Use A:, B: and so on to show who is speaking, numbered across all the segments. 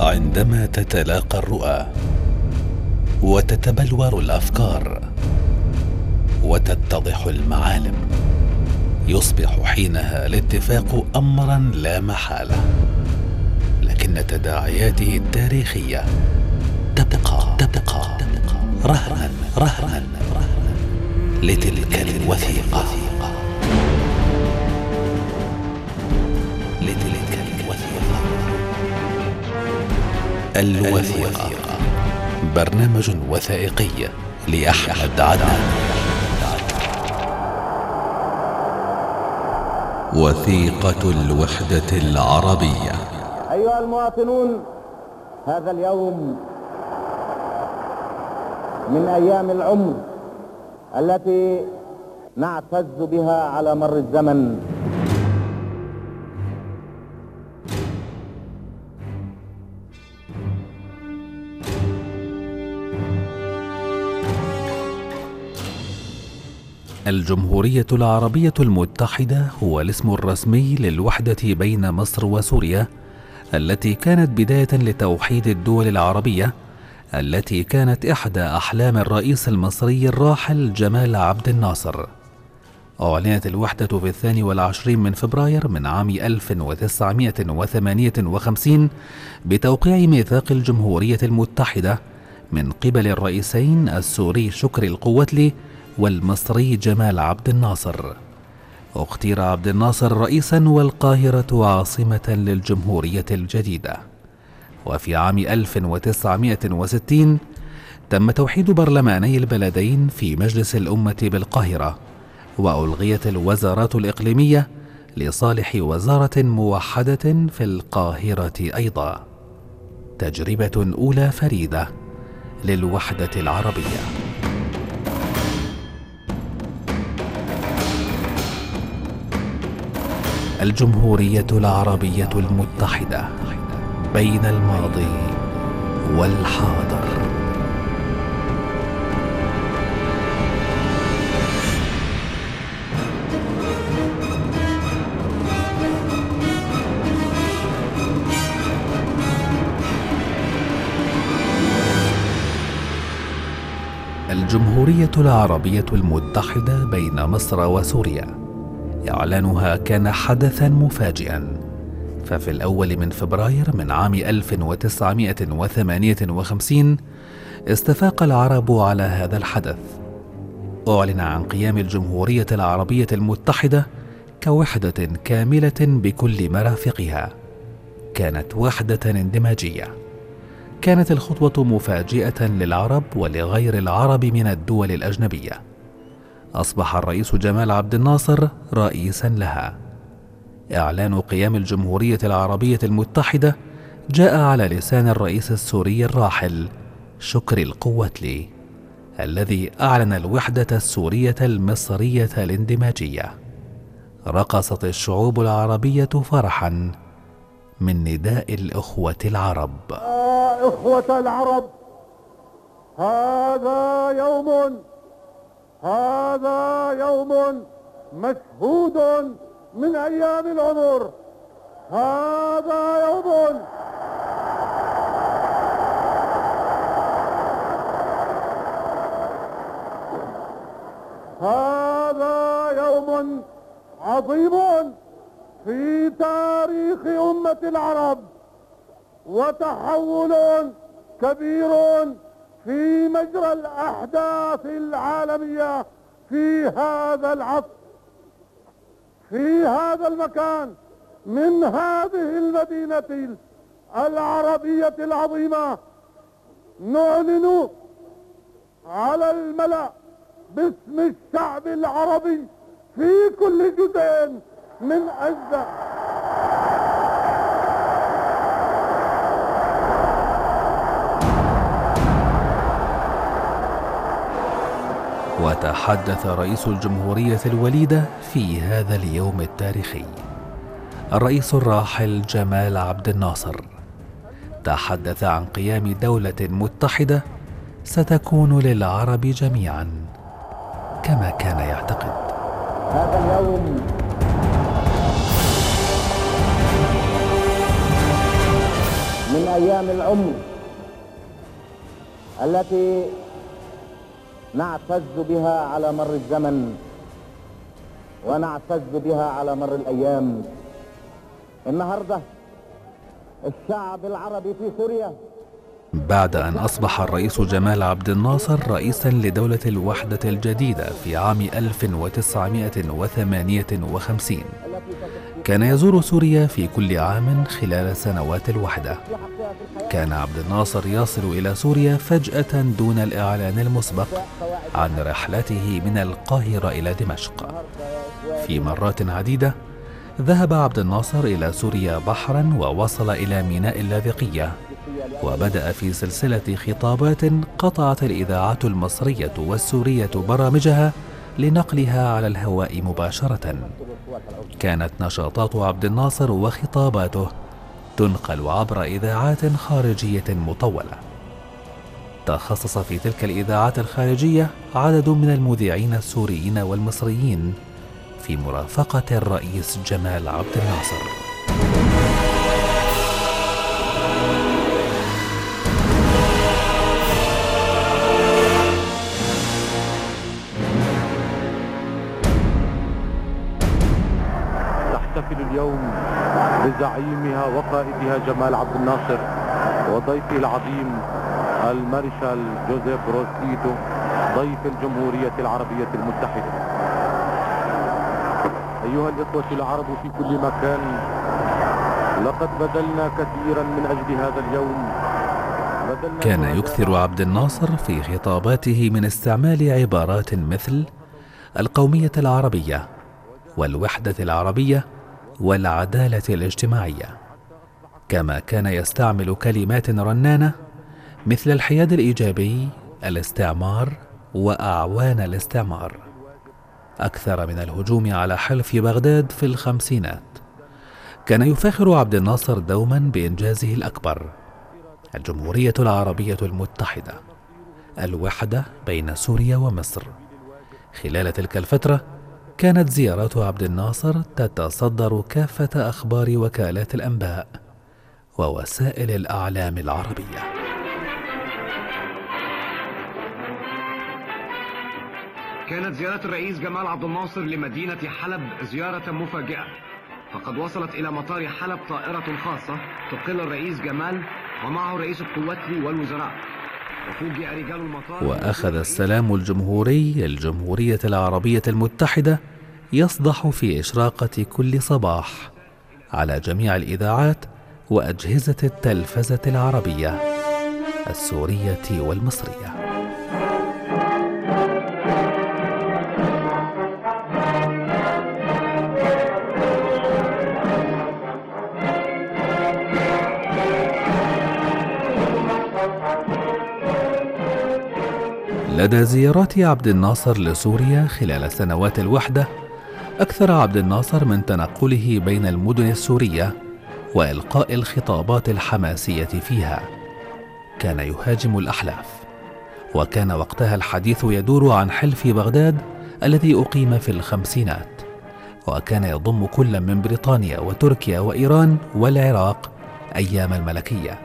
A: عندما تتلاقى الرؤى وتتبلور الأفكار وتتضح المعالم يصبح حينها الاتفاق امرا لا محالة لكن تداعياته التاريخية تبقى تبقى رهنا رهنا لتلك الوثيقة. الوثيقة. برنامج وثائقي لأحمد عدنان. وثيقة الوحدة العربية.
B: أيها المواطنون هذا اليوم من أيام العمر التي نعتز بها على مر الزمن.
A: الجمهورية العربية المتحدة هو الاسم الرسمي للوحدة بين مصر وسوريا التي كانت بداية لتوحيد الدول العربية التي كانت إحدى أحلام الرئيس المصري الراحل جمال عبد الناصر. أعلنت الوحدة في الثاني والعشرين من فبراير من عام 1958 بتوقيع ميثاق الجمهورية المتحدة من قبل الرئيسين السوري شكري القوتلي والمصري جمال عبد الناصر. اختير عبد الناصر رئيسا والقاهرة عاصمة للجمهورية الجديدة. وفي عام 1960 تم توحيد برلماني البلدين في مجلس الأمة بالقاهرة وألغيت الوزارات الإقليمية لصالح وزارة موحدة في القاهرة أيضا. تجربة أولى فريدة للوحدة العربية. الجمهورية العربية المتحدة بين الماضي والحاضر. الجمهورية العربية المتحدة بين مصر وسوريا. إعلانها كان حدثا مفاجئا. ففي الأول من فبراير من عام 1958 استفاق العرب على هذا الحدث. أعلن عن قيام الجمهورية العربية المتحدة كوحدة كاملة بكل مرافقها. كانت وحدة اندماجية. كانت الخطوة مفاجئة للعرب ولغير العرب من الدول الأجنبية. أصبح الرئيس جمال عبد الناصر رئيسا لها. إعلان قيام الجمهورية العربية المتحدة جاء على لسان الرئيس السوري الراحل شكري القوتلي الذي أعلن الوحدة السورية المصرية الاندماجية. رقصت الشعوب العربية فرحا من نداء الأخوة العرب.
B: يا إخوة العرب هذا يوم هذا يوم مشهود من أيام العمر. هذا يوم. هذا يوم عظيم في تاريخ أمة العرب وتحول كبير في مجرى الأحداث العالمية في هذا العصر في هذا المكان من هذه المدينة العربية العظيمة نعلن على الملأ باسم الشعب العربي في كل جزء من أجزاء
A: وتحدث رئيس الجمهورية الوليدة في هذا اليوم التاريخي. الرئيس الراحل جمال عبد الناصر. تحدث عن قيام دولة متحدة ستكون للعرب جميعا كما كان يعتقد.
B: هذا اليوم من
C: أيام العمر التي نعتز بها على مر الزمن ونعتز بها على مر الأيام. النهارده الشعب العربي في سوريا.
A: بعد أن أصبح الرئيس جمال عبد الناصر رئيسا لدولة الوحدة الجديدة في عام 1958 كان يزور سوريا في كل عام خلال سنوات الوحدة. كان عبد الناصر يصل إلى سوريا فجأة دون الإعلان المسبق عن رحلته من القاهرة إلى دمشق. في مرات عديدة ذهب عبد الناصر إلى سوريا بحرا ووصل إلى ميناء اللاذقية وبدأ في سلسلة خطابات قطعت الإذاعات المصرية والسورية برامجها لنقلها على الهواء مباشرة. كانت نشاطات عبد الناصر وخطاباته تنقل عبر إذاعات خارجية مطولة. تخصص في تلك الإذاعات الخارجية عدد من المذيعين السوريين والمصريين في مرافقة الرئيس جمال عبد الناصر.
D: بزعيمها وقائدها جمال عبد الناصر وضيفه العظيم المارشال جوزيف بروز تيتو ضيف الجمهورية العربية المتحدة. أيها الإخوة العرب في كل مكان لقد بذلنا كثيرا من أجل هذا اليوم.
A: كان يكثر عبد الناصر في خطاباته من استعمال عبارات مثل القومية العربية والوحدة العربية والعدالة الاجتماعية. كما كان يستعمل كلمات رنانة مثل الحياد الإيجابي الاستعمار وأعوان الاستعمار. أكثر من الهجوم على حلف بغداد في الخمسينات. كان يفاخر عبد الناصر دوما بإنجازه الأكبر الجمهورية العربية المتحدة الوحدة بين سوريا ومصر. خلال تلك الفترة كانت زيارات عبد الناصر تتصدر كافة أخبار وكالات الأنباء ووسائل الأعلام العربية.
E: كانت زيارة الرئيس جمال عبد الناصر لمدينة حلب زيارة مفاجئة. فقد وصلت إلى مطار حلب طائرة خاصة تقل الرئيس جمال ومعه رئيس القوات والوزراء.
A: وأخذ السلام الجمهوري للجمهورية العربية المتحدة يصدح في إشراقة كل صباح على جميع الإذاعات وأجهزة التلفزة العربية السورية والمصرية. لدى زيارات عبد الناصر لسوريا خلال سنوات الوحدة أكثر عبد الناصر من تنقله بين المدن السورية وإلقاء الخطابات الحماسية فيها. كان يهاجم الأحلاف وكان وقتها الحديث يدور عن حلف بغداد الذي أقيم في الخمسينات وكان يضم كل من بريطانيا وتركيا وإيران والعراق أيام الملكية.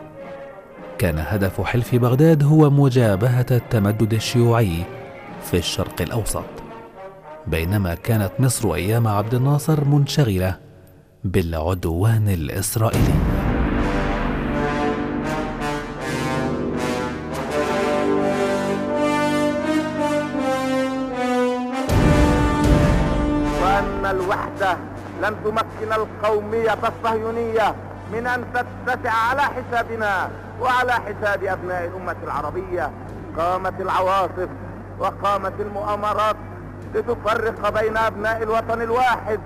A: كان هدف حلف بغداد هو مجابهة التمدد الشيوعي في الشرق الأوسط بينما كانت مصر أيام عبد الناصر منشغلة بالعدوان الإسرائيلي.
C: الوحدة لن تمكن القومية الصهيونية من أن تتسع على حسابنا. وعلى حساب أبناء الأمة العربية قامت العواصف وقامت المؤامرات لتفرق بين أبناء الوطن الواحد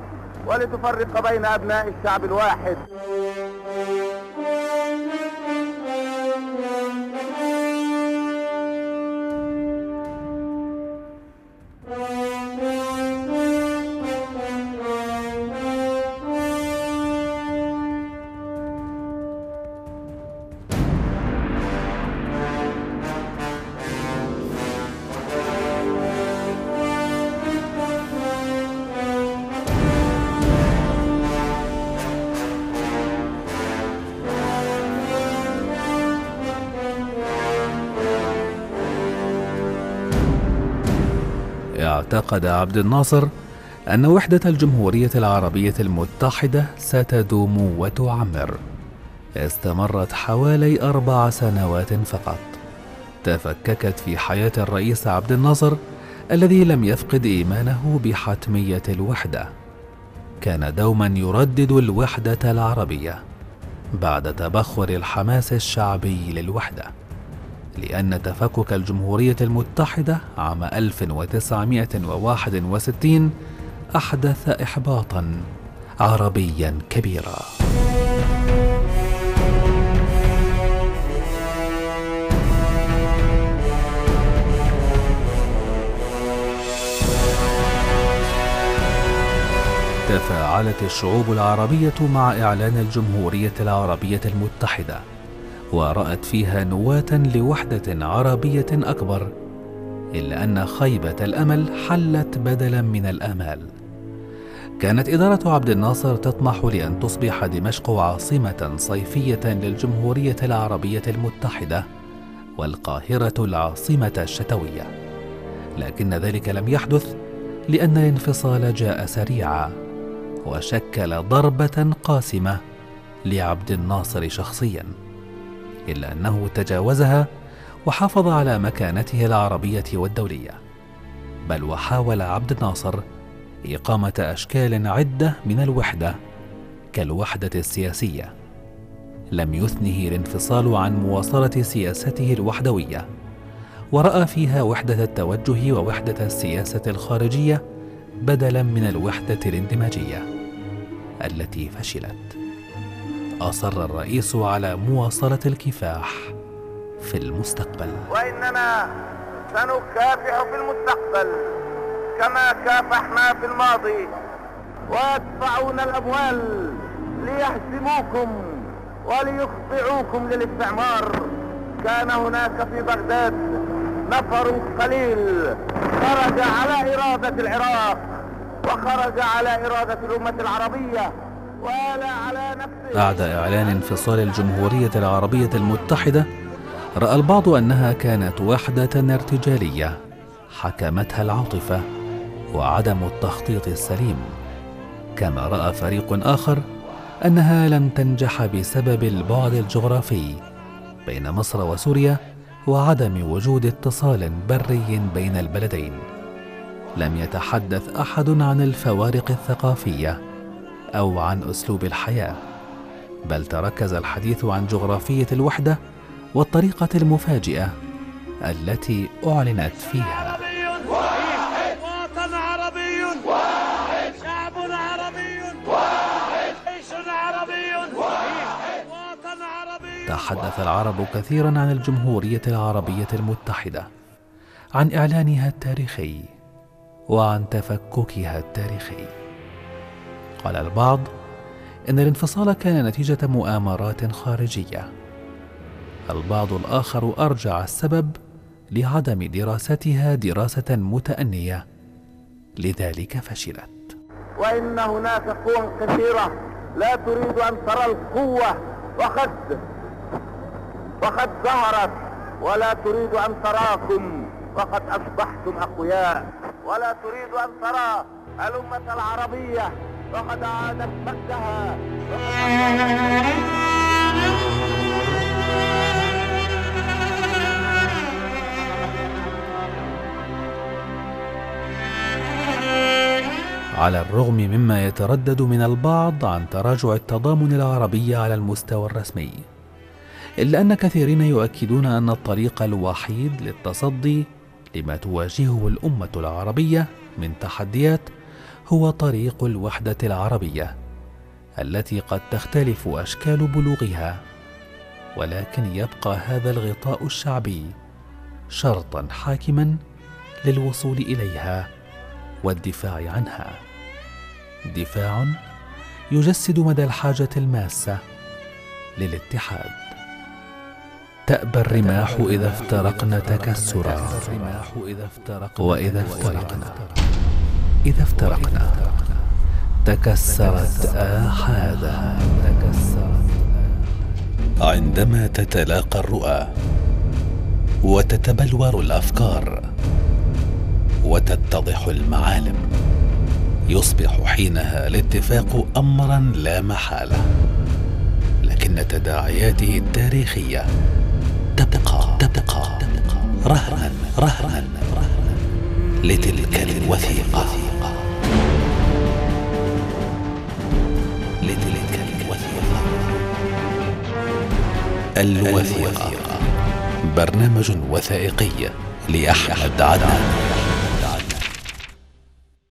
C: ولتفرق بين أبناء الشعب الواحد.
A: واعتقد عبد الناصر أن وحدة الجمهورية العربية المتحدة ستدوم وتعمر. استمرت حوالي أربع سنوات فقط. تفككت في حياة الرئيس عبد الناصر الذي لم يفقد إيمانه بحتمية الوحدة. كان دوما يردد الوحدة العربية بعد تبخر الحماس الشعبي للوحدة. لأن تفكك الجمهورية المتحدة عام 1961 أحدث إحباطا عربيا كبيرا. تفاعلت الشعوب العربية مع إعلان الجمهورية العربية المتحدة ورأت فيها نواة لوحدة عربية أكبر إلا أن خيبة الأمل حلت بدلا من الآمال. كانت إدارة عبد الناصر تطمح لأن تصبح دمشق عاصمة صيفية للجمهورية العربية المتحدة والقاهرة العاصمة الشتوية. لكن ذلك لم يحدث لأن الانفصال جاء سريعا وشكل ضربة قاسمة لعبد الناصر شخصيا. إلا أنه تجاوزها وحافظ على مكانته العربية والدولية بل وحاول عبد الناصر إقامة أشكال عدة من الوحدة كالوحدة السياسية. لم يثنه الانفصال عن مواصلة سياسته الوحدوية ورأى فيها وحدة التوجه ووحدة السياسة الخارجية بدلا من الوحدة الإندماجية التي فشلت. أصر الرئيس على مواصلة الكفاح في المستقبل.
C: وإننا سنكافح في المستقبل كما كافحنا في الماضي. ويدفعون الأموال ليهزموكم وليخضعوكم للاستعمار. كان هناك في بغداد نفر قليل خرج على إرادة العراق وخرج على إرادة الأمة العربية
A: بعد إعلان انفصال الجمهورية العربية المتحدة رأى البعض أنها كانت وحدة ارتجالية حكمتها العاطفة وعدم التخطيط السليم. كما رأى فريق آخر أنها لن تنجح بسبب البعد الجغرافي بين مصر وسوريا وعدم وجود اتصال بري بين البلدين. لم يتحدث أحد عن الفوارق الثقافية أو عن أسلوب الحياة بل تركز الحديث عن جغرافية الوحدة والطريقة المفاجئة التي أعلنت فيها.
F: واحد وطن عربي واحد شعب عربي واحد جيش عربي واحد وطن عربي.
A: تحدث العرب كثيرا عن الجمهورية العربية المتحدة عن إعلانها التاريخي وعن تفككها التاريخي. قال البعض إن الانفصال كان نتيجة مؤامرات خارجية. البعض الآخر أرجع السبب لعدم دراستها دراسة متأنية. لذلك فشلت.
C: وإن هناك قوى كثيرة لا تريد أن ترى القوة وقد وقد ظهرت ولا تريد أن تراكم وقد أصبحتم أقوياء ولا تريد أن ترى الأمة العربية وقد عادت مجدها.
A: على الرغم مما يتردد من البعض عن تراجع التضامن العربي على المستوى الرسمي إلا أن كثيرين يؤكدون أن الطريق الوحيد للتصدي لما تواجهه الأمة العربية من تحديات هو طريق الوحدة العربية التي قد تختلف أشكال بلوغها ولكن يبقى هذا الغطاء الشعبي شرطا حاكما للوصول إليها والدفاع عنها. دفاع يجسد مدى الحاجة الماسة للاتحاد. تأبى الرماح إذا افترقنا تكسرا. وإذا افترقنا إذا افترقنا. تكسرت آحادا. عندما تتلاقى الرؤى وتتبلور الأفكار وتتضح المعالم يصبح حينها الاتفاق امرا لا محالة. لكن تداعياته التاريخية تبقى تبقى رهنا رهنا لتلك الوثيقة. الوثيقة. برنامج وثائقي لأحمد عدنان.